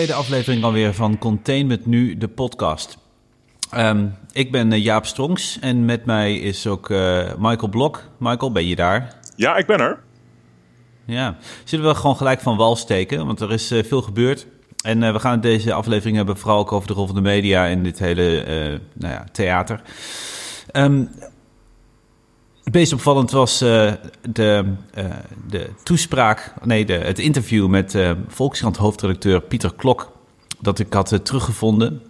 tweede aflevering alweer van Containment Nu, de podcast. Ehm, ik ben eh, Jaap Strongs en met mij is ook uh, Michael Blok. Michael, ben je daar? Ja, ik ben er. Ja, zullen we gewoon gelijk van wal steken, want er is uh, veel gebeurd. En we gaan deze aflevering hebben vooral ook over de rol van de media in dit hele nou ja, theater. Um, het meest opvallend was uh, de, uh, de toespraak, nee, de, het interview met uh, Volkskrant hoofdredacteur Pieter Klok. Dat ik had teruggevonden.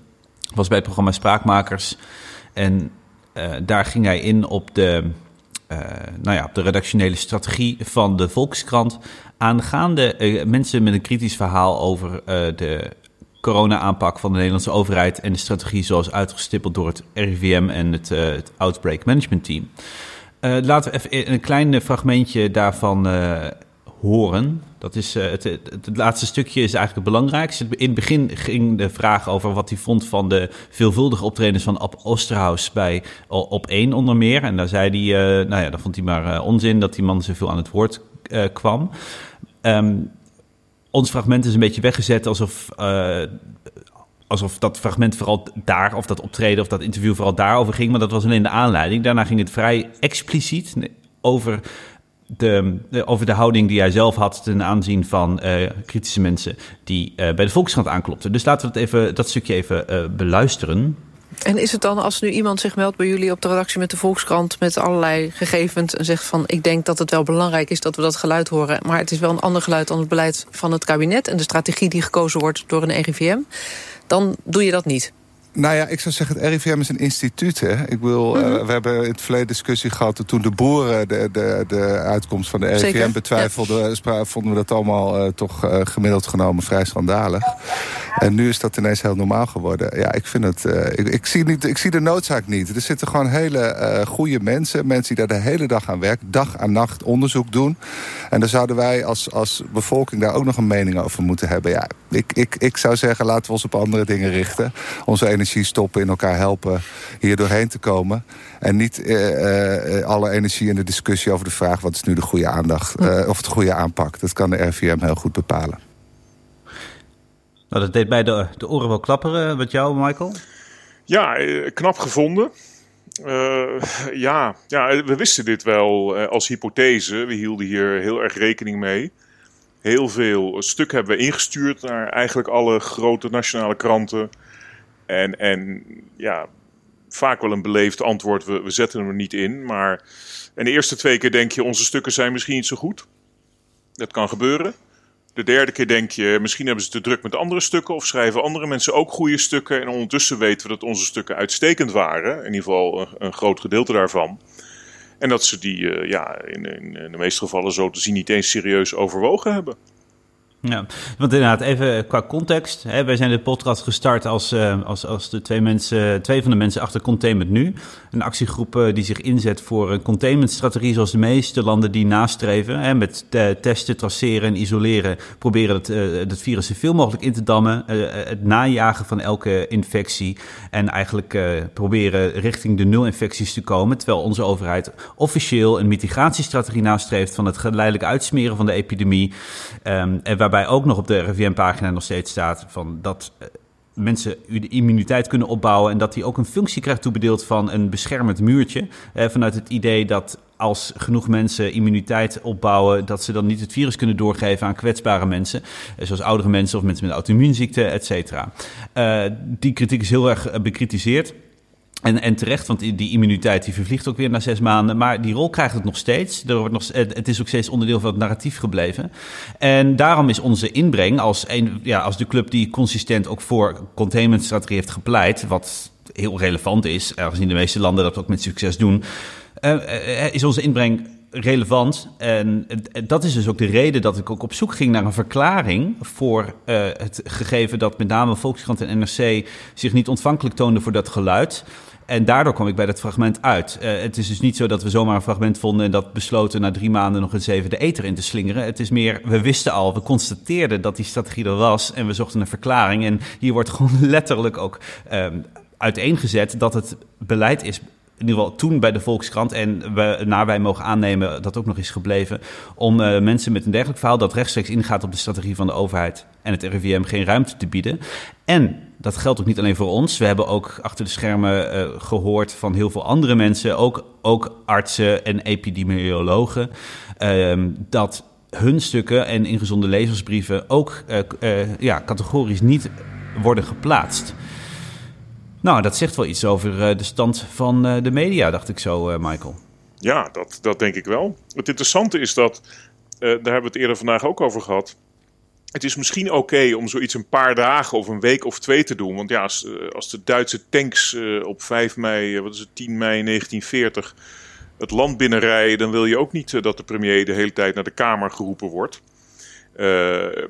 Was bij het programma Spraakmakers. En daar ging hij in op de, nou ja, de redactionele strategie van de Volkskrant. Aangaande mensen met een kritisch verhaal over de corona-aanpak van de Nederlandse overheid. En de strategie zoals uitgestippeld door het RIVM en het, het Outbreak Management Team. Uh, laten we even een klein fragmentje daarvan uh, horen. Dat is, uh, het, het, laatste stukje is eigenlijk het belangrijkste. In het begin ging de vraag over wat hij vond van de veelvuldige optredens van Ab Osterhaus bij Op 1 onder meer. En daar zei hij, nou ja, dan vond hij maar onzin dat die man zoveel aan het woord kwam. Um, ons fragment is een beetje weggezet alsof alsof dat fragment vooral daar, of dat optreden of dat interview vooral daarover ging. Maar dat was alleen de aanleiding. Daarna ging het vrij expliciet over de, over de houding die hij zelf had ten aanzien van uh, kritische mensen die uh, bij de Volkskrant aanklopten. Dus laten we dat, even, dat stukje even uh, beluisteren. En is het dan als nu iemand zich meldt bij jullie op de redactie met de Volkskrant... met allerlei gegevens en zegt van... ik denk dat het wel belangrijk is dat we dat geluid horen... maar het is wel een ander geluid dan het beleid van het kabinet... en de strategie die gekozen wordt door een RIVM dan doe je dat niet. Nou ja, ik zou zeggen, het RIVM is een instituut. Hè? Ik wil, mm -hmm. we hebben in het verleden discussie gehad... toen de boeren de, de, de uitkomst van de RIVM Zeker? betwijfelden... Ja. vonden we dat allemaal uh, toch uh, gemiddeld genomen vrij schandalig. En nu is dat ineens heel normaal geworden. Ja, ik vind het... Ik, ik, zie niet, ik zie de noodzaak niet. Er zitten gewoon hele goede mensen. Mensen die daar de hele dag aan werken. Dag en nacht onderzoek doen. En dan zouden wij als, als bevolking daar ook nog een mening over moeten hebben. Ja, ik, ik, ik zou zeggen, laten we ons op andere dingen richten. Onze energie stoppen, in elkaar helpen hier doorheen te komen. En niet uh, uh, alle energie in de discussie over de vraag... wat is nu de goede aandacht, uh, of de goede aanpak. Dat kan de RVM heel goed bepalen. Nou, dat deed bij de, de oren wel klapperen. Wat jou, Michael? Ja, knap gevonden. ja, ja, we wisten dit wel als hypothese. We hielden hier heel erg rekening mee. Heel veel stuk hebben we ingestuurd naar eigenlijk alle grote nationale kranten en, en ja, vaak wel een beleefd antwoord, we, we zetten hem er niet in. Maar en de eerste twee keer denk je, onze stukken zijn misschien niet zo goed. Dat kan gebeuren. De derde keer denk je, misschien hebben ze te druk met andere stukken... of schrijven andere mensen ook goede stukken... en ondertussen weten we dat onze stukken uitstekend waren. In ieder geval een, een groot gedeelte daarvan. En dat ze die uh, ja, in, in de meeste gevallen zo te zien niet eens serieus overwogen hebben. Ja, want inderdaad, even qua context. Hè, wij zijn de podcast gestart als, uh, als, als de twee, mensen, twee van de mensen achter Containment Nu. Een actiegroep uh, die zich inzet voor een containmentstrategie zoals de meeste landen die nastreven. Hè, met testen, traceren en isoleren. Proberen het, uh, het virus zoveel mogelijk in te dammen. het najagen van elke infectie. En eigenlijk proberen richting de nul infecties te komen. Terwijl onze overheid officieel een mitigatiestrategie nastreeft van het geleidelijk uitsmeren van de epidemie. Um, en waarbij ook nog op de RIVM-pagina nog steeds staat van dat uh, mensen de immuniteit kunnen opbouwen en dat die ook een functie krijgt toebedeeld van een beschermend muurtje. Uh, vanuit het idee dat als genoeg mensen immuniteit opbouwen, dat ze dan niet het virus kunnen doorgeven aan kwetsbare mensen, uh, zoals oudere mensen of mensen met auto-immuunziekte, et cetera. die kritiek is heel erg bekritiseerd. En, en terecht, want die immuniteit die vervliegt ook weer na zes maanden. Maar die rol krijgt het nog steeds. Er wordt nog, het is ook steeds onderdeel van het narratief gebleven. En daarom is onze inbreng als, een, ja, als de club die consistent ook voor containmentstrategie heeft gepleit... wat heel relevant is, aangezien de meeste landen dat ook met succes doen... Uh, is onze inbreng relevant. En dat is dus ook de reden dat ik ook op zoek ging naar een verklaring voor uh, het gegeven dat met name Volkskrant en NRC zich niet ontvankelijk toonden voor dat geluid. En daardoor kwam ik bij dat fragment uit. Uh, het is dus niet zo dat we zomaar een fragment vonden en dat besloten na drie maanden nog eens even de eter in te slingeren. Het is meer, we wisten al, we constateerden dat die strategie er was en we zochten een verklaring. En hier wordt gewoon letterlijk ook um, uiteengezet dat het beleid is in ieder geval toen bij de Volkskrant en we, naar wij mogen aannemen dat ook nog is gebleven, om uh, mensen met een dergelijk verhaal dat rechtstreeks ingaat op de strategie van de overheid en het RIVM geen ruimte te bieden. En dat geldt ook niet alleen voor ons. We hebben ook achter de schermen uh, gehoord van heel veel andere mensen, ook, ook artsen en epidemiologen, uh, dat hun stukken en ingezonde lezersbrieven ook uh, ja, categorisch niet worden geplaatst. Nou, dat zegt wel iets over de stand van de media, dacht ik zo, Michael. Ja, dat, dat denk ik wel. Het interessante is dat, daar hebben we het eerder vandaag ook over gehad het is misschien oké om zoiets een paar dagen of een week of twee te doen. Want ja, als, eh, als de Duitse tanks uh, op 5 mei, eh, wat is het, 10 mei 1940 het land binnenrijden, dan wil je ook niet dat de premier de hele tijd naar de Kamer geroepen wordt. Uh,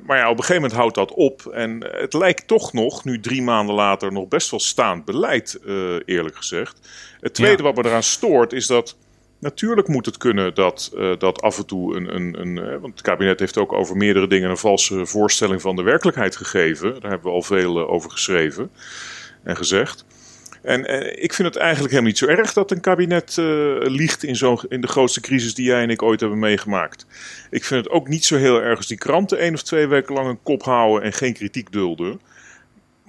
maar ja, op een gegeven moment houdt dat op. En het lijkt toch nog, nu drie maanden later, nog best wel staand beleid, uh, eerlijk gezegd. Het tweede ja. wat me eraan stoort, is dat Natuurlijk moet het kunnen dat, uh, dat af en toe een. een, een uh, want het kabinet heeft ook over meerdere dingen een valse voorstelling van de werkelijkheid gegeven. Daar hebben we al veel uh, over geschreven en gezegd. En ik vind het eigenlijk helemaal niet zo erg dat een kabinet liegt in, zo, in de grootste crisis die jij en ik ooit hebben meegemaakt. Ik vind het ook niet zo heel erg als die kranten één of twee weken lang een kop houden en geen kritiek dulden.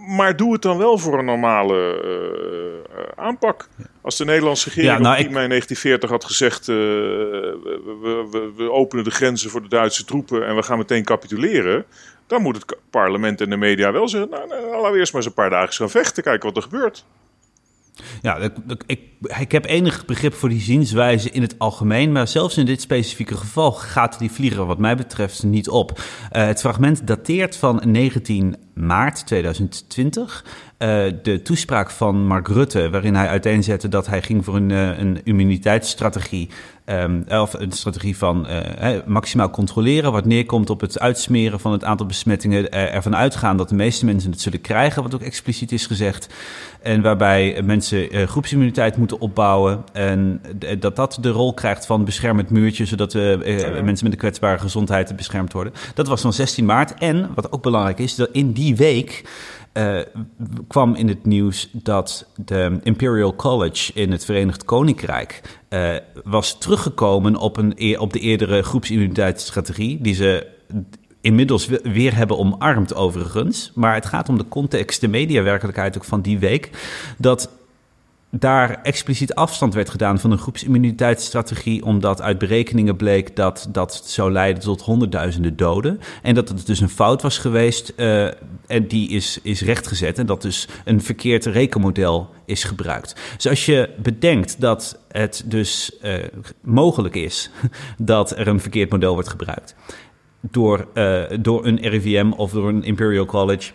Maar doe het dan wel voor een normale uh, aanpak. Als de Nederlandse regering ja, nou, op 10 mei 1940 had gezegd... Uh, we, we, we, openen de grenzen voor de Duitse troepen en we gaan meteen capituleren... dan moet het parlement en de media wel zeggen... nou, nou laten we eerst maar eens een paar dagen gaan vechten, kijken wat er gebeurt. Ja, ik, ik, heb enig begrip voor die zienswijze in het algemeen, maar zelfs in dit specifieke geval gaat die vlieger wat mij betreft niet op. Uh, het fragment dateert van 19 maart 2020. Uh, de toespraak van Mark Rutte, waarin hij uiteenzette dat hij ging voor een, uh, een immuniteitsstrategie. Um, of een strategie van uh, maximaal controleren, wat neerkomt op het uitsmeren van het aantal besmettingen. ervan uitgaan dat de meeste mensen het zullen krijgen, wat ook expliciet is gezegd. En waarbij mensen groepsimmuniteit moeten opbouwen. En dat dat de rol krijgt van beschermend muurtje, zodat mensen met een kwetsbare gezondheid beschermd worden. Dat was dan 16 maart. En wat ook belangrijk is, dat in die week uh, kwam in het nieuws dat de Imperial College in het Verenigd Koninkrijk uh, was teruggekomen op, een, op de eerdere groepsimmuniteitsstrategie, die ze inmiddels weer hebben omarmd overigens. Maar het gaat om de context, de mediawerkelijkheid ook van die week, dat daar expliciet afstand werd gedaan van een groepsimmuniteitsstrategie, omdat uit berekeningen bleek dat dat zou leiden tot honderdduizenden doden. En dat het dus een fout was geweest uh, en die is, is rechtgezet en dat dus een verkeerd rekenmodel is gebruikt. Dus als je bedenkt dat het dus uh, mogelijk is dat er een verkeerd model wordt gebruikt door, uh, door een RIVM of door een Imperial College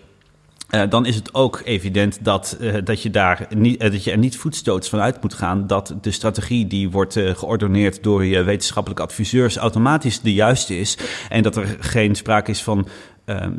uh, dan is het ook evident dat, uh, dat, je daar niet, uh, dat je er niet voetstoots van uit moet gaan dat de strategie die wordt geordoneerd door je wetenschappelijke adviseurs automatisch de juiste is. En dat er geen sprake is van. Ehm,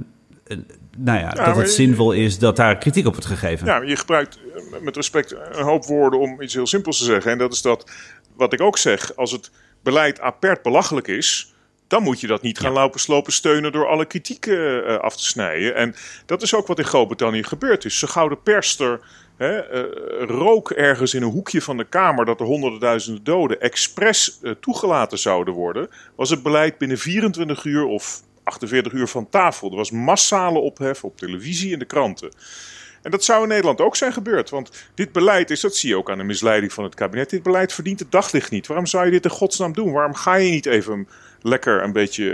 nou ja, ja dat het zinvol is dat daar kritiek op wordt gegeven. Ja, je gebruikt met respect een hoop woorden om iets heel simpels te zeggen. En dat is dat, wat ik ook zeg, als het beleid apert belachelijk is, dan moet je dat niet gaan ja. lopen slopen steunen door alle kritiek uh, af te snijden. En dat is ook wat in Groot-Brittannië gebeurd is. Ze gouden perster hè, uh, rook ergens in een hoekje van de Kamer dat er honderden duizenden doden expres uh, toegelaten zouden worden. Was het beleid binnen 24 uur of 48 uur van tafel. Er was massale ophef op televisie en de kranten. En dat zou in Nederland ook zijn gebeurd. Want dit beleid is, dat zie je ook aan de misleiding van het kabinet. Dit beleid verdient het daglicht niet. Waarom zou je dit in godsnaam doen? Waarom ga je niet even lekker een beetje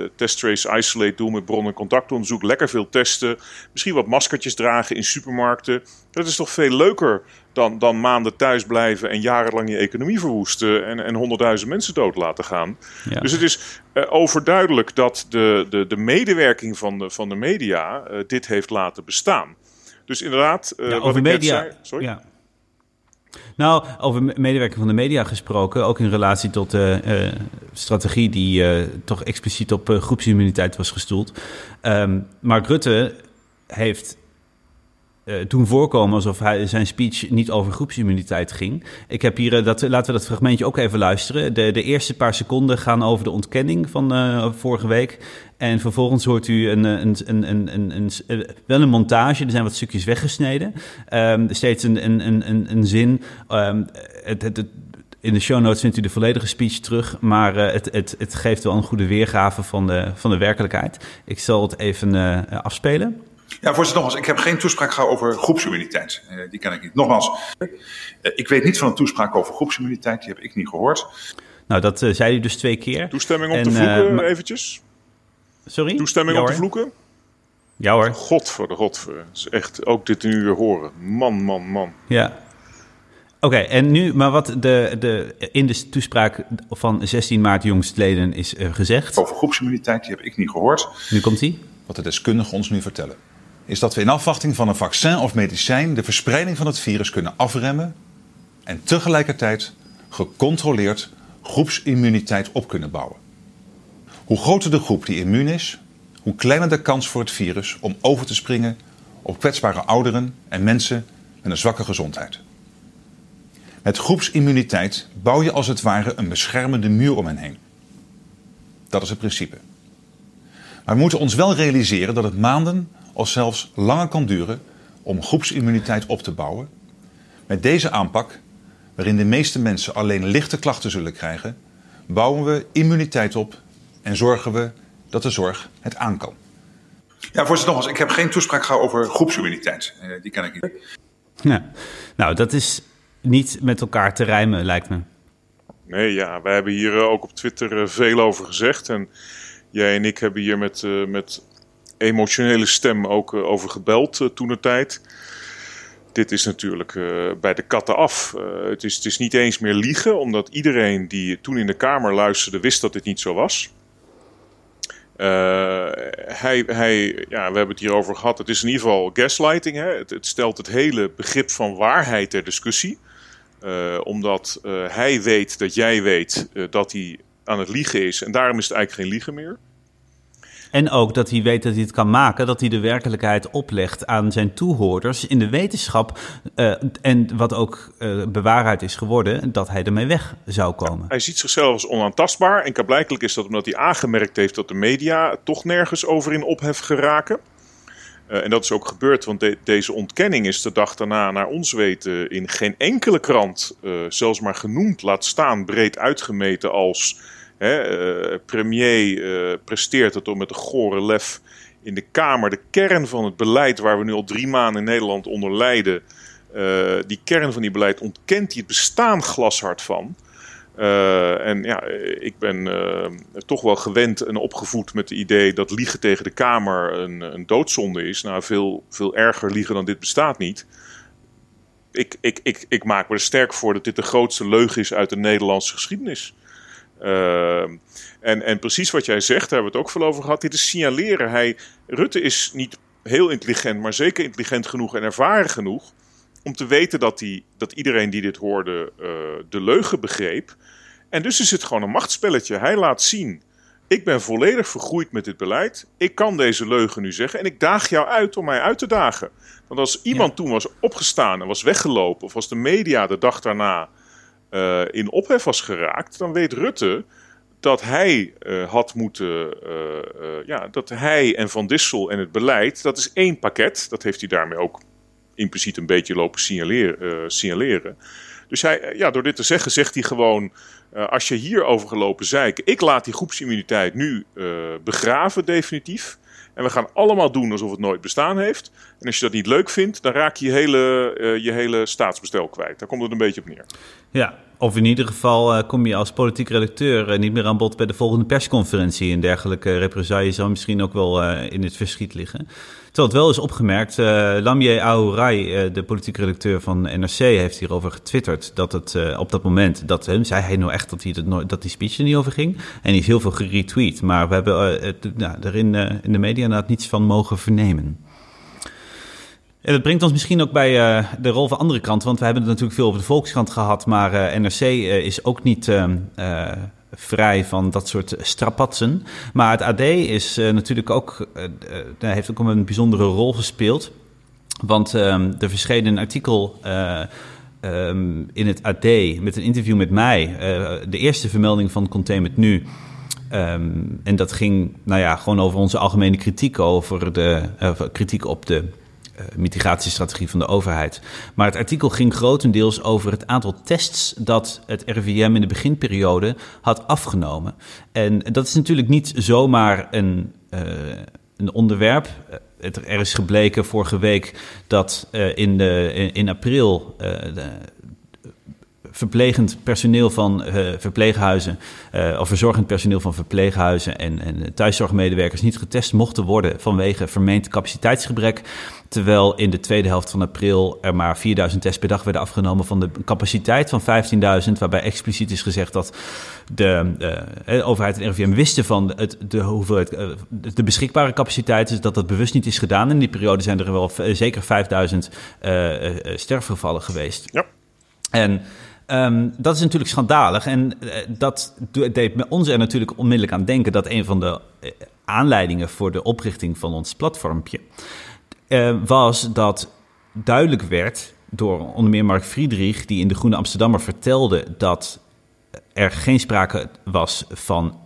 uh, test trace isolate doen met bron- en contactonderzoek. Lekker veel testen. Misschien wat maskertjes dragen in supermarkten. Dat is toch veel leuker dan, dan maanden thuis blijven en jarenlang je economie verwoesten en, en honderdduizend mensen dood laten gaan. Ja. Dus het is uh, overduidelijk dat de, de, de medewerking van de, van de media uh, dit heeft laten bestaan. Dus inderdaad, ja, wat ik media, net zei... Sorry? Ja. Nou, over medewerking van de media gesproken, ook in relatie tot de uh, strategie die uh, toch expliciet op uh, groepsimmuniteit was gestoeld. Um, Mark Rutte heeft doen voorkomen alsof hij, zijn speech niet over groepsimmuniteit ging. Ik heb hier, dat, laten we dat fragmentje ook even luisteren. De, de eerste paar seconden gaan over de ontkenning van vorige week. En vervolgens hoort u een, een, een, een, een, een, wel een montage. Er zijn wat stukjes weggesneden. Um, steeds een, een, een, een zin. Um, het, het, het, In de show notes vindt u de volledige speech terug, maar het, het, het geeft wel een goede weergave van de, van de werkelijkheid. Ik zal het even afspelen. Ja, voorzitter, nogmaals, ik heb geen toespraak gehad over groepsimmuniteit. die ken ik niet. Nogmaals, ik weet niet van een toespraak over groepsimmuniteit, die heb ik niet gehoord. Nou, dat zei u dus twee keer. Toestemming om te vloeken, eventjes? Sorry? Toestemming om te vloeken? Ja hoor. God voor de god. is echt ook dit nu weer horen. Man, man, man. Ja. Oké, en nu, maar wat de, de, in de toespraak van 16 maart jongstleden is uh, gezegd. Over groepsimmuniteit, die heb ik niet gehoord. Nu komt hij. Wat de deskundigen ons nu vertellen, is dat we in afwachting van een vaccin of medicijn de verspreiding van het virus kunnen afremmen en tegelijkertijd gecontroleerd groepsimmuniteit op kunnen bouwen. Hoe groter de groep die immuun is, hoe kleiner de kans voor het virus om over te springen op kwetsbare ouderen en mensen met een zwakke gezondheid. Met groepsimmuniteit bouw je als het ware een beschermende muur om hen heen. Dat is het principe. Maar we moeten ons wel realiseren dat het maanden of zelfs langer kan duren om groepsimmuniteit op te bouwen. Met deze aanpak, waarin de meeste mensen alleen lichte klachten zullen krijgen, bouwen we immuniteit op en zorgen we dat de zorg het aan kan. Ja, voorzitter, nogmaals, ik heb geen toespraak gehad over groepsimmuniteit. Uh, die ken ik niet. Ja. Nou, dat is niet met elkaar te rijmen, lijkt me. Nee, ja, wij hebben hier eh, ook op Twitter eh, veel over gezegd. En jij en ik hebben hier met, met emotionele stem ook over gebeld toen de tijd. Dit is natuurlijk bij de katten af. het, is, het is niet eens meer liegen, omdat iedereen die toen in de Kamer luisterde wist dat dit niet zo was. Uh, hij, ja, we hebben het hier over gehad. Het is in ieder geval gaslighting. Hè? Het, het stelt het hele begrip van waarheid ter discussie. Uh, omdat uh, hij weet dat jij weet dat hij aan het liegen is. En daarom is het eigenlijk geen liegen meer. En ook dat hij weet dat hij het kan maken, dat hij de werkelijkheid oplegt aan zijn toehoorders in de wetenschap. Uh, en wat ook uh, bewaarheid is geworden, dat hij ermee weg zou komen. hij ziet zichzelf als onaantastbaar. En blijkbaar is dat omdat hij aangemerkt heeft dat de media toch nergens over in ophef geraken. Uh, en dat is ook gebeurd, want de, deze ontkenning is de dag daarna naar ons weten in geen enkele krant zelfs maar genoemd, laat staan breed uitgemeten als Hè, uh, premier uh, presteert het om met de gore lef in de Kamer de kern van het beleid waar we nu al drie maanden in Nederland onder lijden. Uh, die kern van die beleid ontkent hij het bestaan glashard van. en ja, ik ben toch wel gewend en opgevoed met het idee dat liegen tegen de Kamer een, een doodzonde is. Nou, veel, veel erger liegen dan dit bestaat niet. Ik, ik, ik, ik maak me er sterk voor dat dit de grootste leugen is uit de Nederlandse geschiedenis. Uh, en, en precies wat jij zegt, daar hebben we het ook veel over gehad. Dit is signaleren. Hij, Rutte is niet heel intelligent, maar zeker intelligent genoeg en ervaren genoeg. om te weten dat, hij, dat iedereen die dit hoorde uh, de leugen begreep. En dus is het gewoon een machtsspelletje. Hij laat zien. Ik ben volledig vergroeid met dit beleid. Ik kan deze leugen nu zeggen. En ik daag jou uit om mij uit te dagen. Want als iemand toen was opgestaan en was weggelopen. of als de media de dag daarna uh, in ophef was geraakt, dan weet Rutte dat hij uh, had moeten, uh, ja, dat hij en Van Dissel en het beleid, dat is één pakket. Dat heeft hij daarmee ook impliciet een beetje lopen signaleren. signaleren. Dus hij, ja, door dit te zeggen, zegt hij gewoon, als je hier gelopen zeiken, ik laat die groepsimmuniteit nu begraven definitief. En we gaan allemaal doen alsof het nooit bestaan heeft. En als je dat niet leuk vindt, dan raak je je hele, uh, je hele staatsbestel kwijt. Daar komt het een beetje op neer. Ja, of in ieder geval uh, kom je als politiek redacteur uh, niet meer aan bod bij de volgende persconferentie. En dergelijke represailles zou misschien ook wel in het verschiet liggen. Terwijl het wel is opgemerkt, uh, Lamje Aourai, uh, de politiek redacteur van NRC, heeft hierover getwitterd dat het uh, op dat moment, dat uh, zei hij nou echt dat, hij dat, dat die speech er niet over ging. En die is heel veel geretweet, maar we hebben het, nou, er in, in de media inderdaad niets van mogen vernemen. En dat brengt ons misschien ook bij de rol van andere kranten. Want we hebben het natuurlijk veel over de Volkskrant gehad. Maar NRC is ook niet vrij van dat soort strapatsen. Maar het AD is uh, natuurlijk ook, uh, heeft ook een bijzondere rol gespeeld. Want um, er verscheen een artikel um, in het AD met een interview met mij. de eerste vermelding van Containment Nu. Um, en dat ging, nou ja, gewoon over onze algemene kritiek over de kritiek op de mitigatiestrategie van de overheid. Maar het artikel ging grotendeels over het aantal tests dat het RIVM in de beginperiode had afgenomen. En dat is natuurlijk niet zomaar een, een onderwerp. er is gebleken vorige week dat in, de, in, april de, verplegend personeel van uh, verpleeghuizen, uh, of verzorgend personeel van verpleeghuizen en, en thuiszorgmedewerkers niet getest mochten worden vanwege vermeend capaciteitsgebrek. Terwijl in de tweede helft van april er maar 4000 tests per dag werden afgenomen van de capaciteit van 15.000, waarbij expliciet is gezegd dat de, uh, de overheid en RIVM wisten van het, de, hoeveelheid, de beschikbare capaciteit, dus dat dat bewust niet is gedaan. In die periode zijn er wel zeker 5000 sterfgevallen geweest. Ja. En Um, dat is natuurlijk schandalig. En uh, dat deed ons er natuurlijk onmiddellijk aan denken dat een van de uh, aanleidingen voor de oprichting van ons platformpje uh, was dat duidelijk werd door onder meer Mark Friedrich, die in de Groene Amsterdammer vertelde dat er geen sprake was van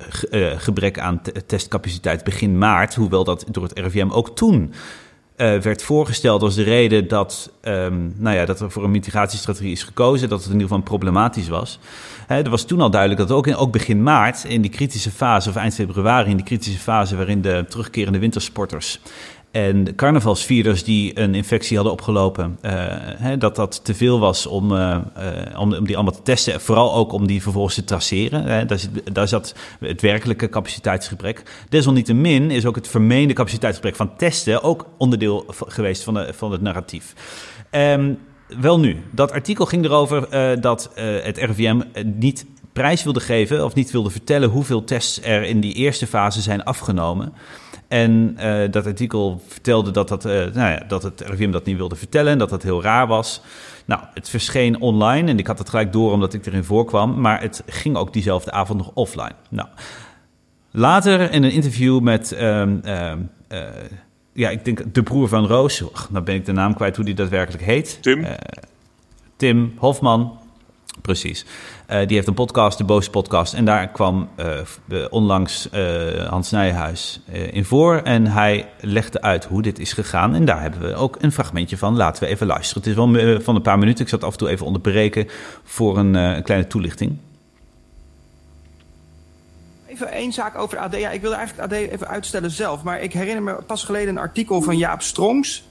gebrek aan testcapaciteit begin maart, hoewel dat door het RIVM ook toen uh, werd voorgesteld als de reden dat, um, nou ja, dat er voor een mitigatiestrategie is gekozen, dat het in ieder geval problematisch was. Hè, er was toen al duidelijk dat ook, in, ook begin maart, in die kritische fase, of eind februari, in die kritische fase waarin de terugkerende wintersporters en carnavalsvierders die een infectie hadden opgelopen, uh, hè, dat dat te veel was om, uh, om, om, die allemaal te testen. Vooral ook om die vervolgens te traceren. Hè. Daar, zit, daar zat het werkelijke capaciteitsgebrek. Desalniettemin is ook het vermeende capaciteitsgebrek van testen ook onderdeel geweest van, de, van het narratief. Um, wel nu, dat artikel ging erover dat het RIVM niet prijs wilde geven of niet wilde vertellen hoeveel tests er in die eerste fase zijn afgenomen. En uh, dat artikel vertelde dat, dat, uh, nou ja, dat het RIVM dat niet wilde vertellen en dat dat heel raar was. Nou, het verscheen online en ik had het gelijk door omdat ik erin voorkwam, maar het ging ook diezelfde avond nog offline. Nou, later in een interview met, uh, ja, ik denk de broer van Roos, dan nou ben ik de naam kwijt hoe die daadwerkelijk heet. Tim. Tim Hofman, precies. Uh, die heeft een podcast, de Boos Podcast. En daar kwam uh, onlangs uh, Hans Nijhuis in voor. En hij legde uit hoe dit is gegaan. En daar hebben we ook een fragmentje van. Laten we even luisteren. Het is wel van een paar minuten. Ik zat af en toe even onderbreken voor een, kleine toelichting. Even één zaak over AD. Ja, ik wilde eigenlijk AD even uitstellen zelf. Maar ik herinner me pas geleden een artikel van Jaap Strongs.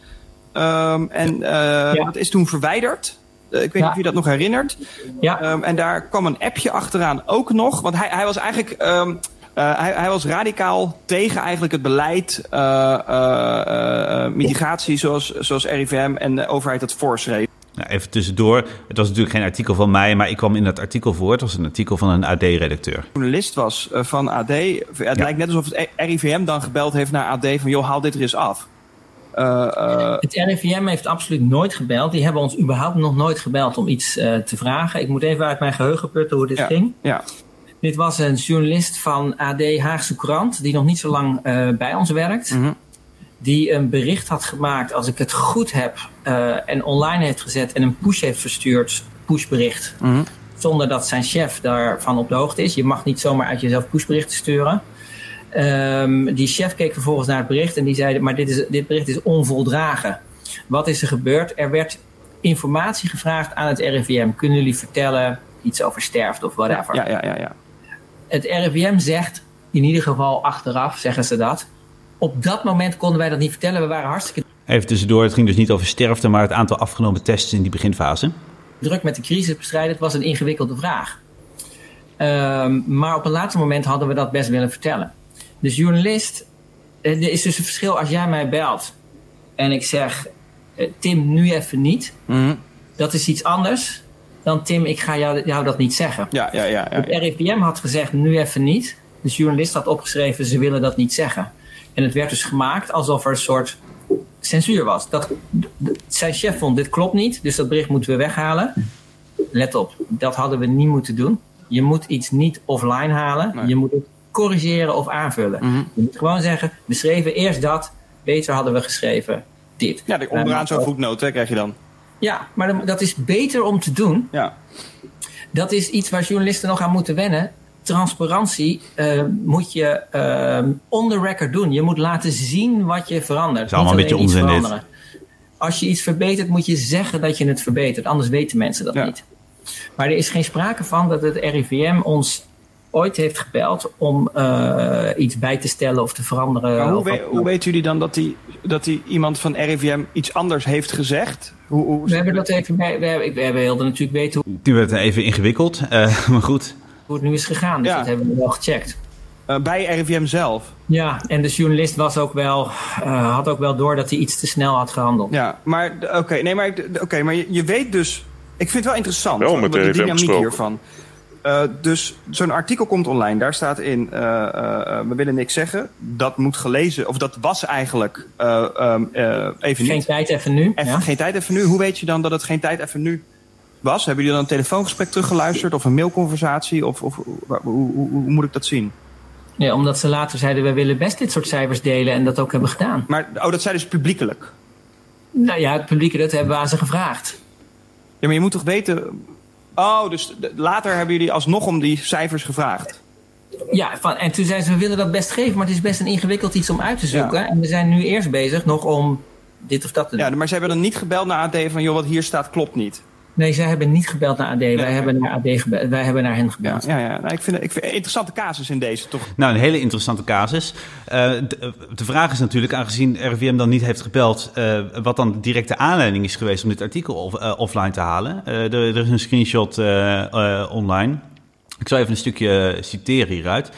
Um, en ja. dat is toen verwijderd. Eh, ik weet niet of je dat nog herinnert. Ja. Um, en daar kwam een appje achteraan ook nog. Want hij, hij was eigenlijk... Um, uh, hij, hij, was radicaal tegen eigenlijk het beleid uh, mitigatie zoals, zoals RIVM en de overheid dat voorschreef. Nou, even tussendoor. Het was natuurlijk geen artikel van mij, maar ik kwam in dat artikel voor. Het was een artikel van een AD-redacteur. journalist was van AD. Het ja. lijkt net alsof het RIVM dan gebeld heeft naar AD van... joh, haal dit er eens af. Uh, uh, het RIVM heeft absoluut nooit gebeld. Die hebben ons überhaupt nog nooit gebeld om iets uh, te vragen. Ik moet even uit mijn geheugen putten hoe dit ja, ging. Ja. Dit was een journalist van AD Haagse Courant, die nog niet zo lang bij ons werkt. Mm -hmm. Die een bericht had gemaakt, als ik het goed heb, en online heeft gezet en een push heeft verstuurd, pushbericht. Mm -hmm. Zonder dat zijn chef daarvan op de hoogte is. Je mag niet zomaar uit jezelf pushberichten sturen. Um, die chef keek vervolgens naar het bericht en die zei: Maar dit, is, dit bericht is onvoldragen. Wat is er gebeurd? Er werd informatie gevraagd aan het RIVM. Kunnen jullie vertellen iets over sterfte of whatever? Ja, ja, ja, ja. Het RIVM zegt, in ieder geval achteraf zeggen ze dat. Op dat moment konden wij dat niet vertellen. We waren hartstikke. Even tussendoor, het ging dus niet over sterfte, maar het aantal afgenomen tests in die beginfase. Druk met de crisis bestrijden, het was een ingewikkelde vraag. Um, maar op een later moment hadden we dat best willen vertellen. Dus journalist, er is dus een verschil als jij mij belt en ik zeg: eh, Tim, nu even niet. Mm -hmm. Dat is iets anders dan Tim, ik ga jou, jou dat niet zeggen. Ja, ja, ja, ja, Het RIVM had gezegd: nu even niet. De journalist had opgeschreven: ze willen dat niet zeggen. En het werd dus gemaakt alsof er een soort censuur was. Dat, zijn chef vond: dit klopt niet, dus dat bericht moeten we weghalen. Let op, dat hadden we niet moeten doen. Je moet iets niet offline halen. Nee. Je moet het corrigeren of aanvullen. Mm -hmm. Je moet gewoon zeggen, we schreven eerst dat, beter hadden we geschreven dit. Ja, onderaan zo'n voetnoot hè, krijg je dan. Ja, maar dat is beter om te doen. Ja. Dat is iets waar journalisten nog aan moeten wennen. Transparantie uh, moet je uh, on the record doen. Je moet laten zien wat je verandert. Dat is allemaal een beetje onzin dit. als je iets verbetert, moet je zeggen dat je het verbetert. Anders weten mensen dat niet. Maar er is geen sprake van dat het RIVM ons ooit heeft gebeld om uh, iets bij te stellen of te veranderen. hoe, we, hoe weten jullie dan dat die, dat die iemand van RIVM iets anders heeft gezegd? Hoe, hoe we hebben dat even bij, we, hebben, we wilden natuurlijk weten hoe... Nu werd het even ingewikkeld, uh, maar goed. Hoe het nu is gegaan, dus ja. dat hebben we wel gecheckt. Uh, bij RIVM zelf? Ja, en de journalist was ook wel, had ook wel door dat hij iets te snel had gehandeld. Ja, maar oké, nee, maar, oké, maar je, je, weet dus... Ik vind het wel interessant, wel met de, de dynamiek hiervan. Uh, dus zo'n artikel komt online. Daar staat in, uh, uh, we willen niks zeggen. Dat moet gelezen, of dat was eigenlijk um, even Geen niet. tijd even nu. Even, ja. Geen tijd even nu. Hoe weet je dan dat het geen tijd even nu was? Hebben jullie dan een telefoongesprek teruggeluisterd of een mailconversatie? Of, of hoe, hoe, hoe, hoe, moet ik dat zien? Ja, omdat ze later zeiden, we willen best dit soort cijfers delen en dat ook hebben gedaan. Maar oh, dat zeiden ze publiekelijk? Nou ja, het publieke, dat hebben we aan ze gevraagd. Ja, maar je moet toch weten Oh, dus later hebben jullie alsnog om die cijfers gevraagd? Ja, van, en toen zeiden ze, we willen dat best geven, maar het is best een ingewikkeld iets om uit te zoeken. En we zijn nu eerst bezig nog om dit of dat te doen. Ja, maar ze hebben dan niet gebeld naar AD van, joh, wat hier staat klopt niet. Nee, zij hebben niet gebeld naar AD. wij, hebben naar AD gebeld, wij hebben naar hen gebeld. Ja, ja, ja. Nou, ik, vind, ik vind een interessante casus in deze, toch? Nou, een hele interessante casus. Uh, de, de, vraag is natuurlijk, aangezien RIVM dan niet heeft gebeld... Uh, wat dan direct de aanleiding is geweest om dit artikel off, uh, offline te halen. Er, er, is een screenshot online. Ik zal even een stukje citeren hieruit.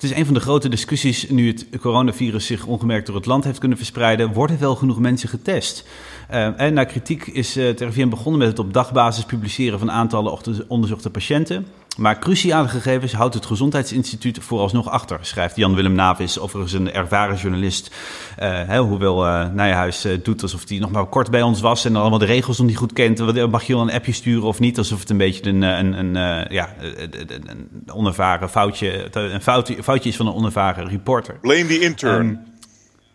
Het is een van de grote discussies nu het coronavirus zich ongemerkt door het land heeft kunnen verspreiden. Worden wel genoeg mensen getest? Uh, en na kritiek is het RIVM begonnen met het op dagbasis publiceren van aantallen onderzochte patiënten. Maar cruciale gegevens houdt het Gezondheidsinstituut vooralsnog achter, schrijft Jan-Willem Navis, overigens een ervaren journalist. Uh, hè, hoewel uh, Nijhuis uh, doet alsof hij nog maar kort bij ons was en allemaal de regels nog niet goed kent. Mag je wel een appje sturen of niet? Alsof het een beetje een, een, een ja, een onervaren foutje, een foutje, foutje is van een onervaren reporter. Blame the intern. Um,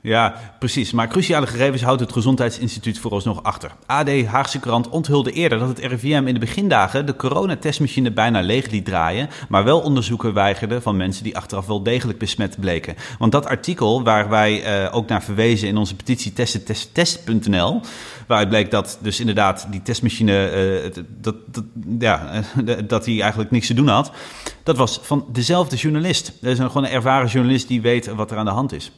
ja, precies. Maar cruciale gegevens houdt het Gezondheidsinstituut vooralsnog achter. AD Haagse Krant onthulde eerder dat het RIVM in de begindagen de coronatestmachine bijna leeg liet draaien, maar wel onderzoeken weigerde van mensen die achteraf wel degelijk besmet bleken. Want dat artikel waar wij uh, ook naar verwezen in onze petitie testen.test.nl, waaruit bleek dat dus inderdaad die testmachine, uh, dat, dat, ja, dat die eigenlijk niks te doen had, dat was van dezelfde journalist. Dat is een, gewoon een ervaren journalist die weet wat er aan de hand is.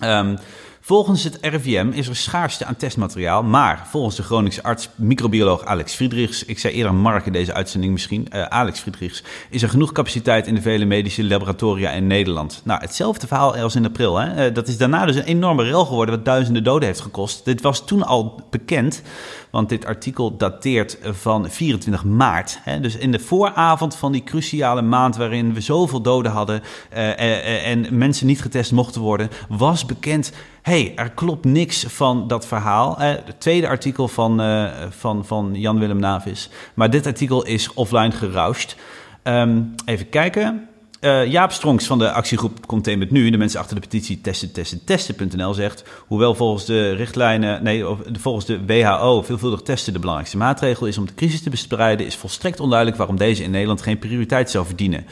Um, volgens het RIVM is er schaarste aan testmateriaal, maar volgens de Groningse arts, microbioloog Alex Friedrichs, ik zei eerder Mark in deze uitzending misschien, uh, Alex Friedrichs, is er genoeg capaciteit in de vele medische laboratoria in Nederland. Nou, hetzelfde verhaal als in april. Hè? Uh, dat is daarna dus een enorme rel geworden, wat duizenden doden heeft gekost. Dit was toen al bekend, want dit artikel dateert van 24 maart. Hè? Dus in de vooravond van die cruciale maand waarin we zoveel doden hadden uh, en mensen niet getest mochten worden, was bekend hey, er klopt niks van dat verhaal. Eh, het tweede artikel van, uh, van, van Jan-Willem Navis. Maar dit artikel is offline gerauscht. Um, even kijken. Uh, Jaap Stronks van de actiegroep Contain met Nu, de mensen achter de petitie testen, testen, testen.nl zegt, hoewel volgens de richtlijnen, nee, volgens de WHO veelvuldig testen de belangrijkste maatregel is om de crisis te bestrijden, is volstrekt onduidelijk waarom deze in Nederland geen prioriteit zou verdienen.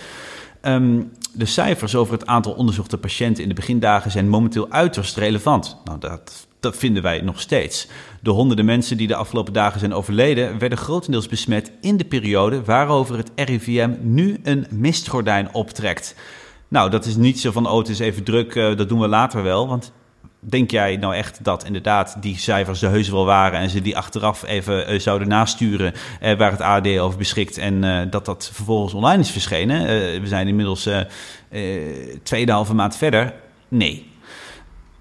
Um, de cijfers over het aantal onderzochte patiënten in de begindagen zijn momenteel uiterst relevant. Nou, dat, dat vinden wij nog steeds. De honderden mensen die de afgelopen dagen zijn overleden, werden grotendeels besmet in de periode waarover het RIVM nu een mistgordijn optrekt. Nou, dat is niet zo van, oh, het is even druk, uh, dat doen we later wel. Want Denk jij nou echt dat inderdaad die cijfers de heus wel waren en ze die achteraf even uh, zouden nasturen uh, waar het AD over beschikt en uh, dat dat vervolgens online is verschenen? we zijn inmiddels tweeënhalve maand verder. Nee.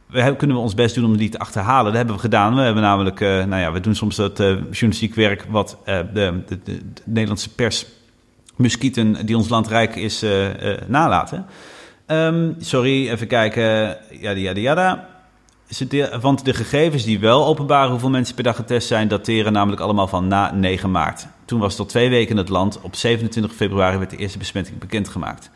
We kunnen we ons best doen om die te achterhalen. Dat hebben we gedaan. We hebben namelijk, nou ja, we doen soms dat journalistiek werk wat de, de, de, de, Nederlandse pers muskieten die ons land rijk is nalaten. Um, sorry, even kijken. Yada, yada, yada want de gegevens die wel openbaren hoeveel mensen per dag getest zijn, dateren namelijk allemaal van na 9 maart. Toen was het al twee weken in het land. Op 27 februari werd de eerste besmetting bekendgemaakt.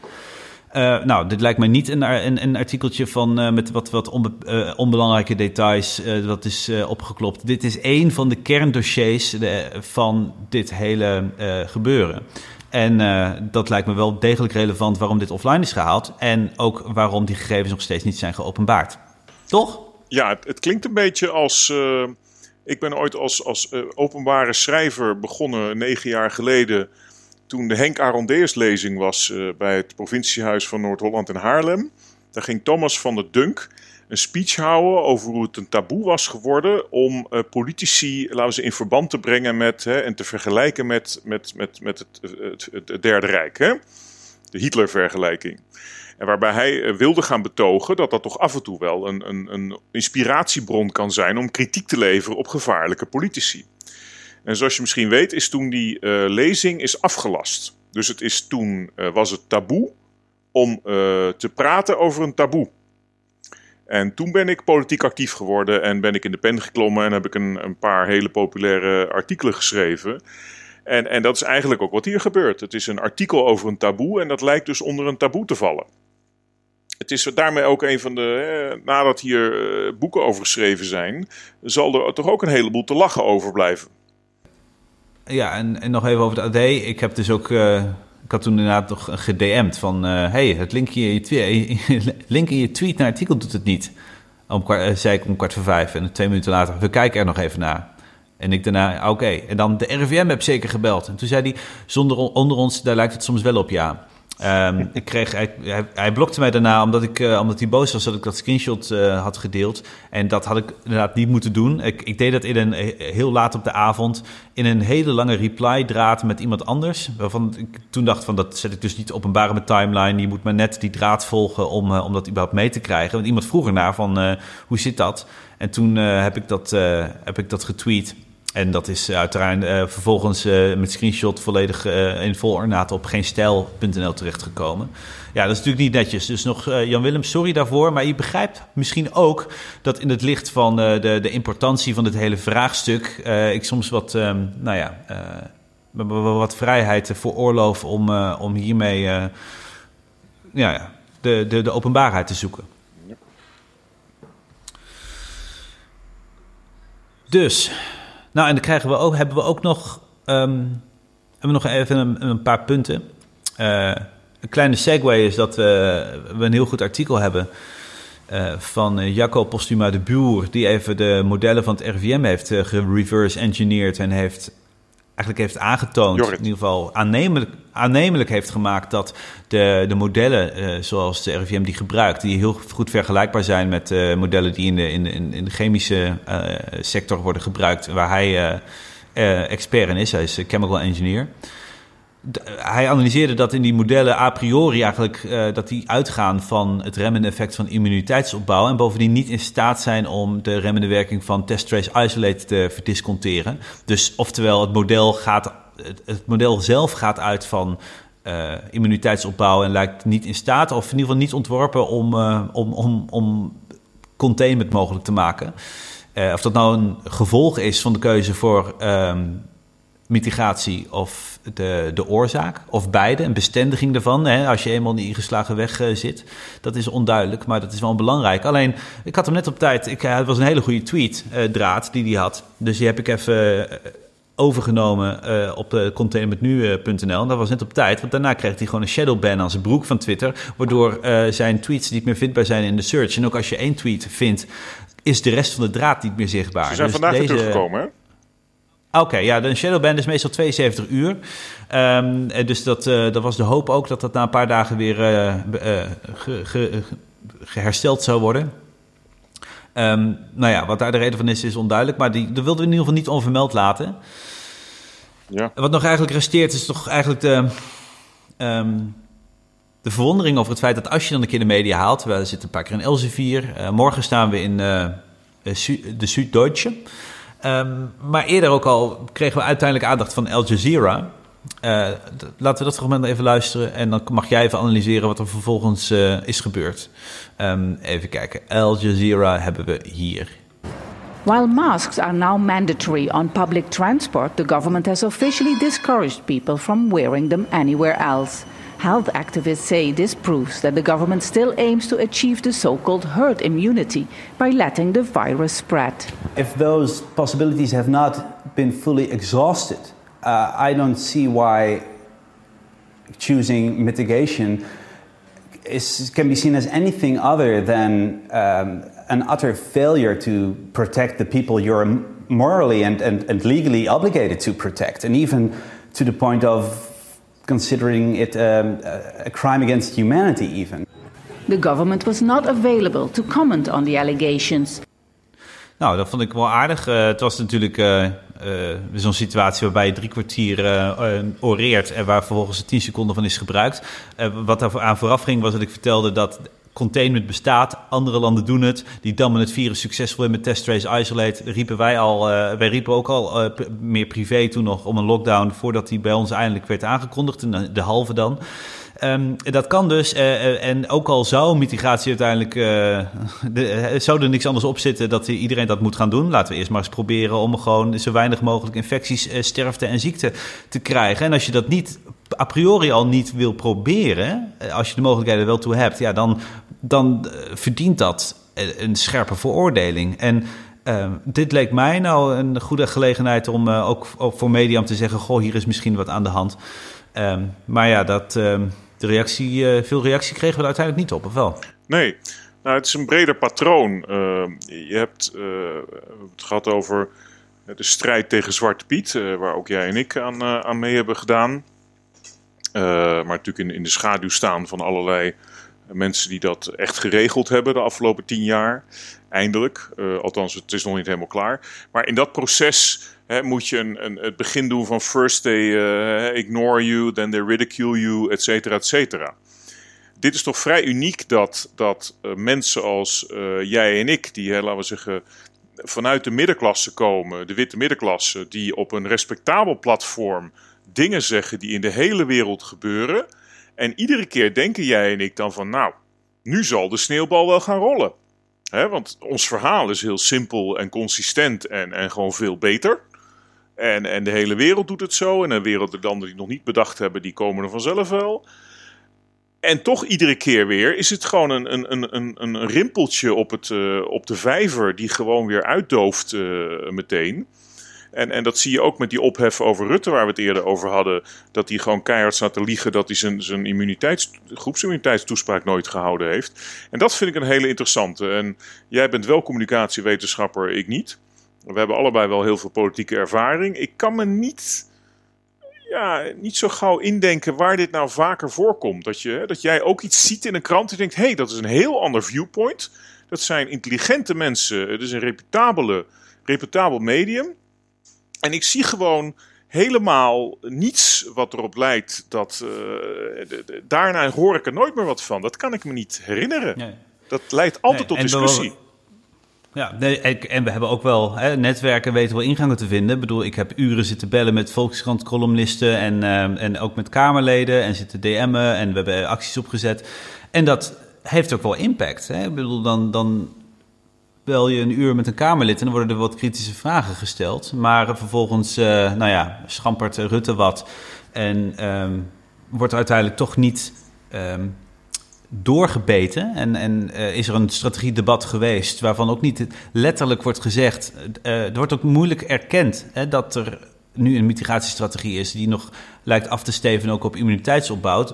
Uh, nou, dit lijkt mij niet een, een, een artikeltje van, uh, met wat, wat uh, onbelangrijke details. dat is opgeklopt. Dit is één van de kerndossiers van dit hele gebeuren. En dat lijkt me wel degelijk relevant waarom dit offline is gehaald. En ook waarom die gegevens nog steeds niet zijn geopenbaard. Toch? Ja, het, klinkt een beetje als. Uh, Ik ben ooit als, als openbare schrijver begonnen, negen jaar geleden toen de Henk Arondeers lezing was bij het provinciehuis van Noord-Holland in Haarlem. Daar ging Thomas van der Dunk een speech houden over hoe het een taboe was geworden om politici, laten ze in verband te brengen met hè, en te vergelijken met, met, met, met het, het, het, Derde Rijk. Hè? De Hitler-vergelijking. En waarbij hij eh, wilde gaan betogen dat dat toch af en toe wel een, een, een inspiratiebron kan zijn om kritiek te leveren op gevaarlijke politici. En zoals je misschien weet, is toen die uh, lezing is afgelast. Dus het is toen uh, was het taboe om te praten over een taboe. En toen ben ik politiek actief geworden en ben ik in de pen geklommen en heb ik een, een paar hele populaire artikelen geschreven. En, en dat is eigenlijk ook wat hier gebeurt. Het is een artikel over een taboe en dat lijkt dus onder een taboe te vallen. Het is daarmee ook een van de. nadat hier eh, boeken over geschreven zijn, zal er toch ook een heleboel te lachen over blijven. Ja, en, en nog even over het AD. Ik heb dus ook. Uh ik had toen inderdaad nog gedM'd van... Uh, hey, het linkje in je, tweet, link in je tweet naar artikel doet het niet. Om uh, zei ik om kwart voor vijf. En twee minuten later, we kijken er nog even naar. En ik daarna, oké. En dan de RIVM heb zeker gebeld. En toen zei hij, zonder onder ons, daar lijkt het soms wel op, ja. Um, ik kreeg, hij, hij, blokte mij daarna omdat, ik, uh, omdat hij boos was dat ik dat screenshot uh, had gedeeld. En dat had ik inderdaad niet moeten doen. Ik, ik deed dat in een, heel laat op de avond in een hele lange reply-draad met iemand anders. Waarvan ik toen dacht van dat zet ik dus niet openbaar in mijn timeline. Je moet maar net die draad volgen om, uh, om dat überhaupt mee te krijgen. Want iemand vroeg ernaar van hoe zit dat? En toen heb, ik dat, heb ik dat getweet. En dat is uiteraard uh, vervolgens uh, met screenshot volledig uh, in vol ornaat op geenstijl.nl terechtgekomen. Ja, dat is natuurlijk niet netjes. Dus nog Jan Willem, sorry daarvoor. Maar je begrijpt misschien ook dat in het licht van de, de importantie van dit hele vraagstuk... ik soms wat, um, nou ja, wat vrijheid veroorloof om, om hiermee ja, de, de, de openbaarheid te zoeken. Dus... Nou, en dan krijgen we ook, hebben we ook nog, um, hebben we nog even een, een paar punten. Uh, een kleine segue is dat we, we een heel goed artikel hebben uh, van Jacco Postuma de Buur, die even de modellen van het RVM heeft uh, gereverse engineerd en heeft eigenlijk heeft aangetoond, in ieder geval aannemelijk, aannemelijk heeft gemaakt dat de, de modellen uh, zoals de RIVM die gebruikt, die heel goed vergelijkbaar zijn met uh, modellen die in de, in de, in de chemische uh, sector worden gebruikt, waar hij expert in is. Hij is chemical engineer hij analyseerde dat in die modellen a priori eigenlijk uh, dat die uitgaan van het remmende effect van immuniteitsopbouw en bovendien niet in staat zijn om de remmende werking van test trace isolate te verdisconteren. Dus oftewel het model gaat het, model zelf gaat uit van uh, immuniteitsopbouw en lijkt niet in staat of in ieder geval niet ontworpen om uh, om om om containment mogelijk te maken. of dat nou een gevolg is van de keuze voor um, mitigatie of de, de oorzaak, of beide, een bestendiging ervan. Hè, als je eenmaal in die ingeslagen weg uh, zit, dat is onduidelijk, maar dat is wel belangrijk. Alleen, ik had hem net op tijd, ik, het was een hele goede tweet, uh, draad, die hij had. Dus die heb ik even uh, overgenomen op uh, containermetnu.nl. Dat was net op tijd, want daarna kreeg hij gewoon een shadowban aan zijn broek van Twitter, waardoor zijn tweets niet meer vindbaar zijn in de search. En ook als je één tweet vindt, is de rest van de draad niet meer zichtbaar. Ze zijn dus vandaag deze... teruggekomen, hè? Oké, ja, de shadowban is meestal 72 uur. Um, dus dat, uh, dat was de hoop ook dat dat na een paar dagen weer uh, ge, ge, gehersteld zou worden. Um, nou ja, wat daar de reden van is, is onduidelijk. Maar die, dat wilden we in ieder geval niet onvermeld laten. Ja. Wat nog eigenlijk resteert, is toch eigenlijk de, um, de verwondering over het feit dat als je dan een keer de media haalt... we zitten een paar keer in Elsevier. Morgen staan we in de Süddeutsche... Um, maar eerder ook al kregen we uiteindelijk aandacht van Al Jazeera. Uh, laten we dat fragment even luisteren en dan mag jij even analyseren wat er vervolgens uh, is gebeurd. Um, even kijken. Al Jazeera hebben we hier. While masks are now mandatory on public transport, the government has officially discouraged people from wearing them anywhere else. Health activists say this proves that the government still aims to achieve the so called herd immunity by letting the virus spread. If those possibilities have not been fully exhausted, uh, I don't see why choosing mitigation is, can be seen as anything other than um, an utter failure to protect the people you're morally and, and, and legally obligated to protect, and even to the point of considering it um, a crime against humanity, even. The government was not available to comment on the allegations. Nou, dat vond ik wel aardig. Uh, het was natuurlijk uh, uh, zo'n situatie waarbij je drie kwartier oreert en waar vervolgens tien seconden van is gebruikt. wat daar aan vooraf ging was dat ik vertelde dat containment bestaat, andere landen doen het, die dammen het virus succesvol in met test, trace, isolate. Riepen wij al, wij riepen ook al meer privé toen nog om een lockdown voordat die bij ons eindelijk werd aangekondigd, de halve dan. Um, dat kan dus. Uh, en ook al zou mitigatie uiteindelijk. De, zou er niks anders op zitten dat iedereen dat moet gaan doen. Laten we eerst maar eens proberen om gewoon zo weinig mogelijk infecties, sterfte en ziekte te krijgen. En als je dat niet a priori al niet wil proberen, als je de mogelijkheden wel toe hebt, ja, dan, dan verdient dat een scherpe veroordeling. En uh, dit leek mij nou een goede gelegenheid om ook, voor media om te zeggen: Goh, hier is misschien wat aan de hand. Um, maar ja, dat, um, de reactie, veel reactie kregen we er uiteindelijk niet op, of wel? Nee, nou, het is een breder patroon. Je hebt het gehad over de strijd tegen Zwarte Piet, waar ook jij en ik aan, aan mee hebben gedaan. Maar natuurlijk in, de schaduw staan van allerlei mensen die dat echt geregeld hebben de afgelopen tien jaar. Eindelijk. althans, het is nog niet helemaal klaar. Maar in dat proces moet je een, een, het begin doen van first they uh, ignore you, then they ridicule you, et cetera, et cetera. Dit is toch vrij uniek dat, dat mensen als jij en ik, die, laten we zeggen, vanuit de middenklasse komen, de witte middenklasse, die op een respectabel platform dingen zeggen die in de hele wereld gebeuren. En iedere keer denken jij en ik dan van, nou, nu zal de sneeuwbal wel gaan rollen. want ons verhaal is heel simpel en consistent en, en gewoon veel beter. En, en de hele wereld doet het zo. En de landen die nog niet bedacht hebben, die komen er vanzelf wel. En toch iedere keer weer is het gewoon een, een, een, een rimpeltje op, het, uh, op de vijver die gewoon weer uitdooft uh, meteen. En, en dat zie je ook met die ophef over Rutte, waar we het eerder over hadden. Dat hij gewoon keihard staat te liegen dat hij zijn, zijn immuniteits, groepsimmuniteitstoespraak nooit gehouden heeft. En dat vind ik een hele interessante. En jij bent wel communicatiewetenschapper, ik niet. We hebben allebei wel heel veel politieke ervaring. Ik kan me niet, ja, niet zo gauw indenken waar dit nou vaker voorkomt. Dat, je, dat jij ook iets ziet in een krant en denkt: hé, hey, dat is een heel ander viewpoint. Dat zijn intelligente mensen. Het is een reputabele, reputabel medium. En ik zie gewoon helemaal niets wat erop lijkt dat. Uh, daarna hoor ik er nooit meer wat van. Dat kan ik me niet herinneren. Nee. Dat leidt altijd tot discussie. Ja, nee, en we hebben ook wel hè, netwerken weten wel ingangen te vinden. Ik bedoel, ik heb uren zitten bellen met Volkskrant-columnisten en, uh, en ook met Kamerleden en zitten DM'en en we hebben acties opgezet. En dat heeft ook wel impact. Hè? Ik bedoel, dan, dan bel je een uur met een Kamerlid en dan worden er wat kritische vragen gesteld. Maar vervolgens, uh, nou ja, schampert Rutte wat en um, wordt uiteindelijk toch niet... Um, doorgebeten en, en uh, is er een strategiedebat geweest waarvan ook niet letterlijk wordt gezegd, uh, er wordt ook moeilijk erkend hè, dat er nu een mitigatiestrategie is die nog lijkt af te steven ook op immuniteitsopbouw.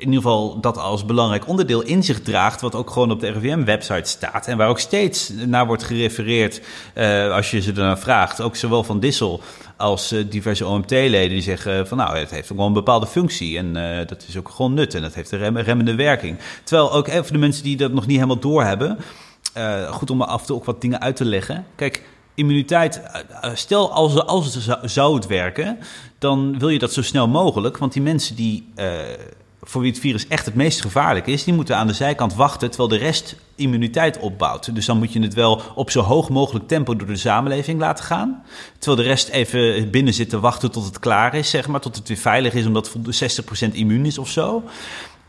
In ieder geval dat als belangrijk onderdeel in zich draagt, wat ook gewoon op de RIVM-website staat en waar ook steeds naar wordt gerefereerd uh, als je ze ernaar vraagt, ook zowel van Dissel als uh, diverse OMT-leden die zeggen van nou, het heeft wel een bepaalde functie en uh, dat is ook gewoon nut en dat heeft een rem remmende werking. Terwijl ook even de mensen die dat nog niet helemaal doorhebben, goed om af en toe ook wat dingen uit te leggen. Kijk, immuniteit, stel als, als het zou het werken, dan wil je dat zo snel mogelijk, want die mensen die voor wie het virus echt het meest gevaarlijk is, die moeten aan de zijkant wachten terwijl de rest immuniteit opbouwt. Dus dan moet je het wel op zo hoog mogelijk tempo door de samenleving laten gaan. Terwijl de rest even binnen zit te wachten tot het klaar is, zeg maar, tot het weer veilig is omdat 60% immuun is of zo.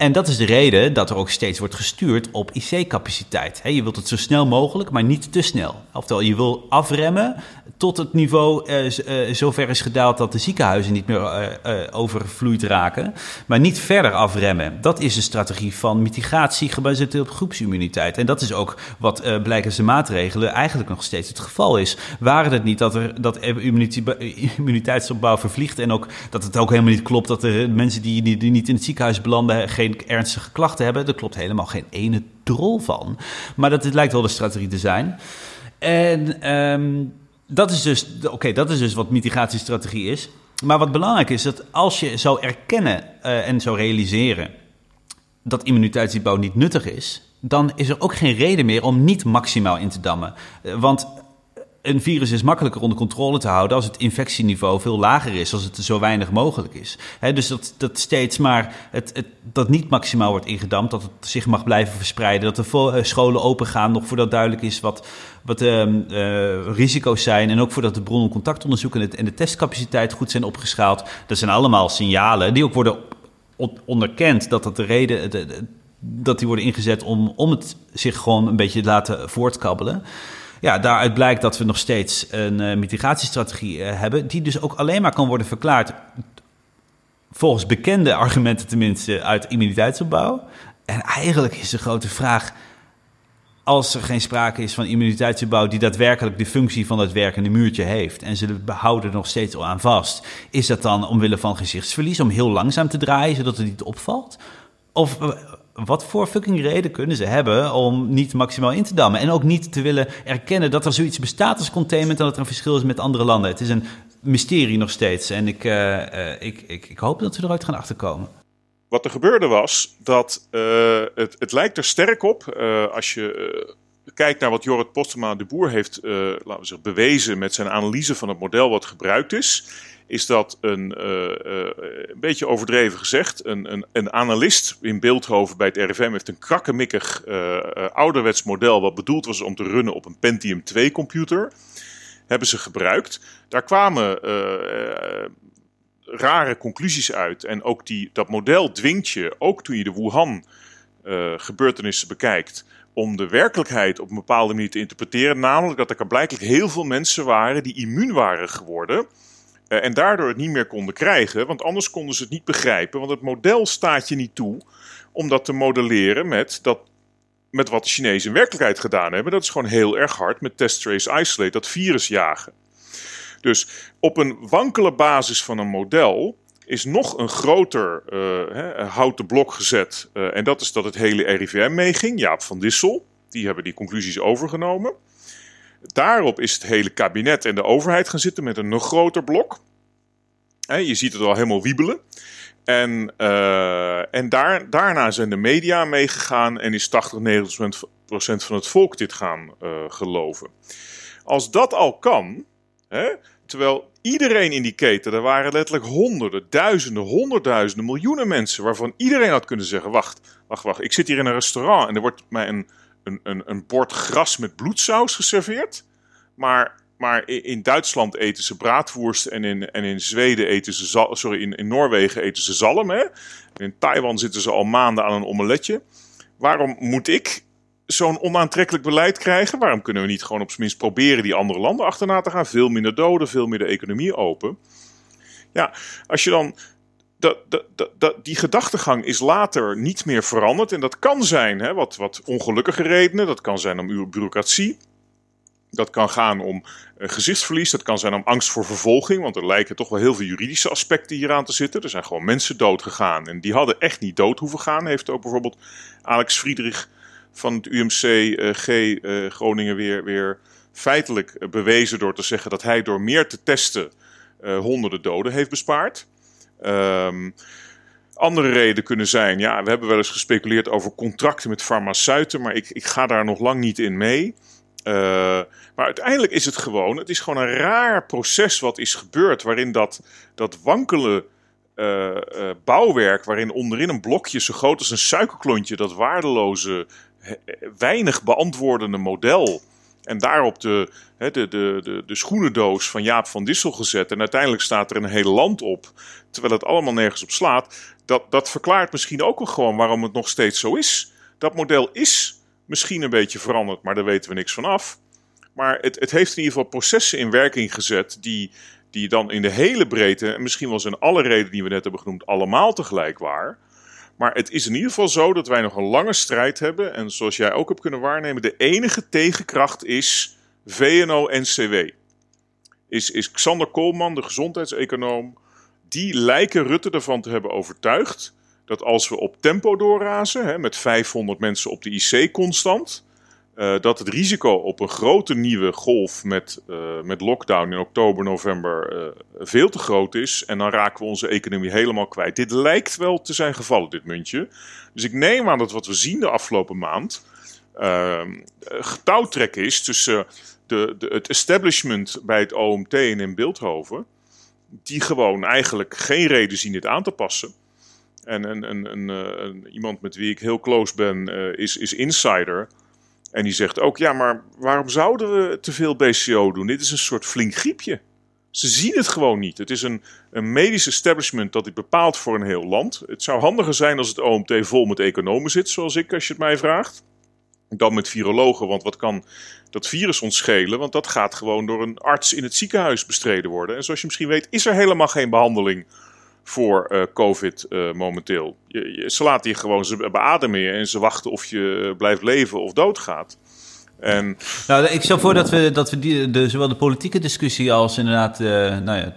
En dat is de reden dat er ook steeds wordt gestuurd op IC-capaciteit. Je wilt het zo snel mogelijk, maar niet te snel. Oftewel, je wil afremmen tot het niveau uh, uh, zover is gedaald dat de ziekenhuizen niet meer uh, overvloeid raken, maar niet verder afremmen. Dat is de strategie van mitigatie gebaseerd op groepsimmuniteit. En dat is ook wat uh, blijkens de maatregelen eigenlijk nog steeds het geval is. Waren het niet dat er dat immuniteitsopbouw vervliegt en ook dat het ook helemaal niet klopt dat er mensen die, die, niet in het ziekenhuis belanden geen ernstige klachten hebben, daar klopt helemaal geen ene drol van. Maar dat het lijkt wel de strategie te zijn. En um, dat is dus, oké, dat is dus wat mitigatiestrategie is. Maar wat belangrijk is, dat als je zou erkennen uh, en zou realiseren dat immuniteitsbouw niet nuttig is, dan is er ook geen reden meer om niet maximaal in te dammen. Uh, want een virus is makkelijker onder controle te houden als het infectieniveau veel lager is, als het zo weinig mogelijk is. Dus dat, dat steeds maar het, het, dat niet maximaal wordt ingedampt, dat het zich mag blijven verspreiden, dat de scholen open gaan, nog voordat duidelijk is wat, wat de uh, risico's zijn en ook voordat de bron- en contactonderzoek en, de testcapaciteit goed zijn opgeschaald. Dat zijn allemaal signalen die ook worden onderkend dat dat de reden, de, de, dat die worden ingezet om, om het zich gewoon een beetje te laten voortkabbelen ja, daaruit blijkt dat we nog steeds een uh, mitigatiestrategie uh, hebben, die dus ook alleen maar kan worden verklaard volgens bekende argumenten tenminste uit immuniteitsopbouw. En eigenlijk is de grote vraag, als er geen sprake is van immuniteitsopbouw die daadwerkelijk de functie van dat werkende muurtje heeft en ze behouden er nog steeds aan vast, is dat dan omwille van gezichtsverlies om heel langzaam te draaien zodat het niet opvalt? Of wat voor fucking reden kunnen ze hebben om niet maximaal in te dammen? En ook niet te willen erkennen dat er zoiets bestaat als containment en dat er een verschil is met andere landen. Het is een mysterie nog steeds. En ik, uh, uh, ik, ik, ik hoop dat we eruit gaan achterkomen. Wat er gebeurde was dat uh, het, het lijkt er sterk op als je kijkt naar wat Jorrit Postema de Boer heeft laten we zeggen, bewezen met zijn analyse van het model wat gebruikt is is dat een, uh, uh, een beetje overdreven gezegd. Een, een, een, analist in Beeldhoven bij het RIVM heeft een krakkemikkig uh, ouderwets model. wat bedoeld was om te runnen op een Pentium 2 computer. Hebben ze gebruikt. Daar kwamen rare conclusies uit. En ook die, dat model dwingt je, ook toen je de Wuhan gebeurtenissen bekijkt om de werkelijkheid op een bepaalde manier te interpreteren. Namelijk dat er blijkbaar heel veel mensen waren die immuun waren geworden en daardoor het niet meer konden krijgen, want anders konden ze het niet begrijpen. Want het model staat je niet toe om dat te modelleren met, dat, met wat de Chinezen in werkelijkheid gedaan hebben. Dat is gewoon heel erg hard met test, trace, isolate, dat virus jagen. Dus op een wankele basis van een model is nog een groter uh, houten blok gezet. Uh, en dat is dat het hele RIVM meeging. Jaap van Dissel, die hebben die conclusies overgenomen. Daarop is het hele kabinet en de overheid gaan zitten met een nog groter blok. je ziet het al helemaal wiebelen. En, uh, en daar, daarna zijn de media meegegaan en is 80, 90 procent van het volk dit gaan uh, geloven. Als dat al kan, hè, terwijl iedereen in die keten, er waren letterlijk honderden, duizenden, honderdduizenden, miljoenen mensen, waarvan iedereen had kunnen zeggen: Wacht, wacht, wacht, ik zit hier in een restaurant en er wordt mij een een, een, een bord gras met bloedsaus geserveerd. Maar, maar in Duitsland eten ze braadworst en in, en in Zweden eten ze sorry, in, in Noorwegen eten ze zalm. Hè? in Taiwan zitten ze al maanden aan een omeletje. Waarom moet ik zo'n onaantrekkelijk beleid krijgen? Waarom kunnen we niet gewoon op zijn minst proberen die andere landen achterna te gaan? Veel minder doden, veel meer de economie open. Ja, als je dan dat, die gedachtegang is later niet meer veranderd. En dat kan zijn hè, wat, wat ongelukkige redenen. Dat kan zijn om uw bureaucratie. Dat kan gaan om uh, gezichtsverlies. Dat kan zijn om angst voor vervolging. Want er lijken toch wel heel veel juridische aspecten hieraan te zitten. Er zijn gewoon mensen dood gegaan. En die hadden echt niet dood hoeven gaan. Heeft ook bijvoorbeeld Alex Friedrich van het UMC uh, G uh, Groningen weer, weer feitelijk bewezen door te zeggen dat hij door meer te testen honderden doden heeft bespaard. Um, andere redenen kunnen zijn, ja, we hebben wel eens gespeculeerd over contracten met farmaceuten, maar ik, ik ga daar nog lang niet in mee. Uh, maar uiteindelijk is het gewoon, het is gewoon een raar proces wat is gebeurd, waarin dat, dat wankele uh, uh, bouwwerk, waarin onderin een blokje zo groot als een suikerklontje, dat waardeloze, weinig beantwoordende model en daarop de, de, de, de, schoenendoos van Jaap van Dissel gezet. En uiteindelijk staat er een heel land op. Terwijl het allemaal nergens op slaat. Dat, dat verklaart misschien ook wel gewoon waarom het nog steeds zo is. Dat model is misschien een beetje veranderd, maar daar weten we niks van af. Maar het, het heeft in ieder geval processen in werking gezet die, die dan in de hele breedte, en misschien wel zijn alle redenen die we net hebben genoemd, allemaal tegelijk waar. Maar het is in ieder geval zo dat wij nog een lange strijd hebben. En zoals jij ook hebt kunnen waarnemen, de enige tegenkracht is VNO-NCW. Is, is Xander Koolman, de gezondheidseconoom, die lijken Rutte ervan te hebben overtuigd dat als we op tempo doorrazen, hè, met 500 mensen op de IC constant, uh, dat het risico op een grote nieuwe golf met, uh, met lockdown in oktober, november uh, veel te groot is. En dan raken we onze economie helemaal kwijt. Dit lijkt wel te zijn gevallen, dit muntje. Dus ik neem aan dat wat we zien de afgelopen maand ehm, getouwtrek is tussen de, de, het establishment bij het OMT en in Beeldhoven. Die gewoon eigenlijk geen reden zien dit aan te passen. En iemand met wie ik heel close ben is, is Insider. En die zegt ook, ja, maar waarom zouden we te veel BCO doen? Dit is een soort flink griepje. Ze zien het gewoon niet. Het is een, een medisch establishment dat dit bepaalt voor een heel land. Het zou handiger zijn als het OMT vol met economen zit, zoals ik, als je het mij vraagt. Dan met virologen, want wat kan dat virus ons schelen? Want dat gaat gewoon door een arts in het ziekenhuis bestreden worden. En zoals je misschien weet, is er helemaal geen behandeling voor uh, COVID uh, momenteel. Je, ze laten je gewoon ze beademen en ze wachten of je blijft leven of doodgaat. En... Nou, ik stel voor dat we, dat we die, de, zowel de politieke discussie als inderdaad nou ja,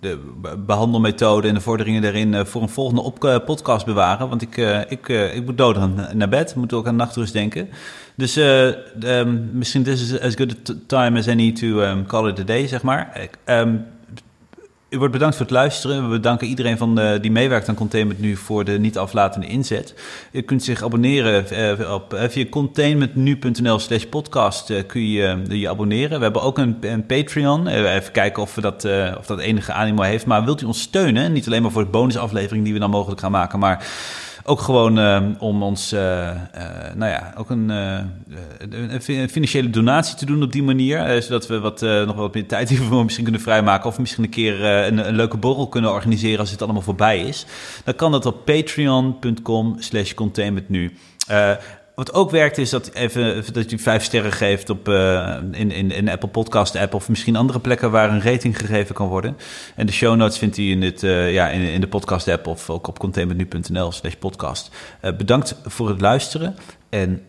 de behandelmethode en de vorderingen daarin voor een volgende op, podcast bewaren. Want ik, ik, ik moet dood naar bed, moet ook aan nachtrust denken. Dus um, misschien this is as good a time as any to um, call it a day, zeg maar. Um, u wordt bedankt voor het luisteren. We bedanken iedereen van de, die meewerkt aan Containment Nu voor de niet aflatende inzet. U kunt zich abonneren uh, op, uh, via containmentnu.nl slash podcast kun je je abonneren. We hebben ook een, een Patreon. even kijken of, we dat, of dat enige animo heeft. Maar wilt u ons steunen? Niet alleen maar voor de bonusaflevering die we dan mogelijk gaan maken, maar ook gewoon uh, om ons, uh, uh, nou ja, ook een, een, financiële donatie te doen op die manier. zodat we wat, nog wat meer tijd hiervoor misschien kunnen vrijmaken. Of misschien een keer een, een, leuke borrel kunnen organiseren als het allemaal voorbij is. Dan kan dat op patreon.com slash containmentnu. Wat ook werkt is dat, even, dat je vijf sterren geeft op, uh, in, in, in Apple Podcast app of misschien andere plekken waar een rating gegeven kan worden. En de show notes vindt u in, dit, uh, ja, in, in de podcast app of ook op containmentnu.nl slash podcast. Uh, bedankt voor het luisteren en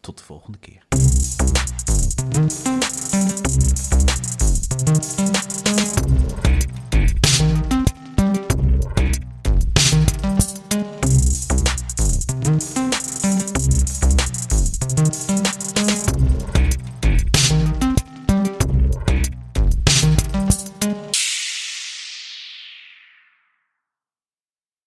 tot de volgende keer.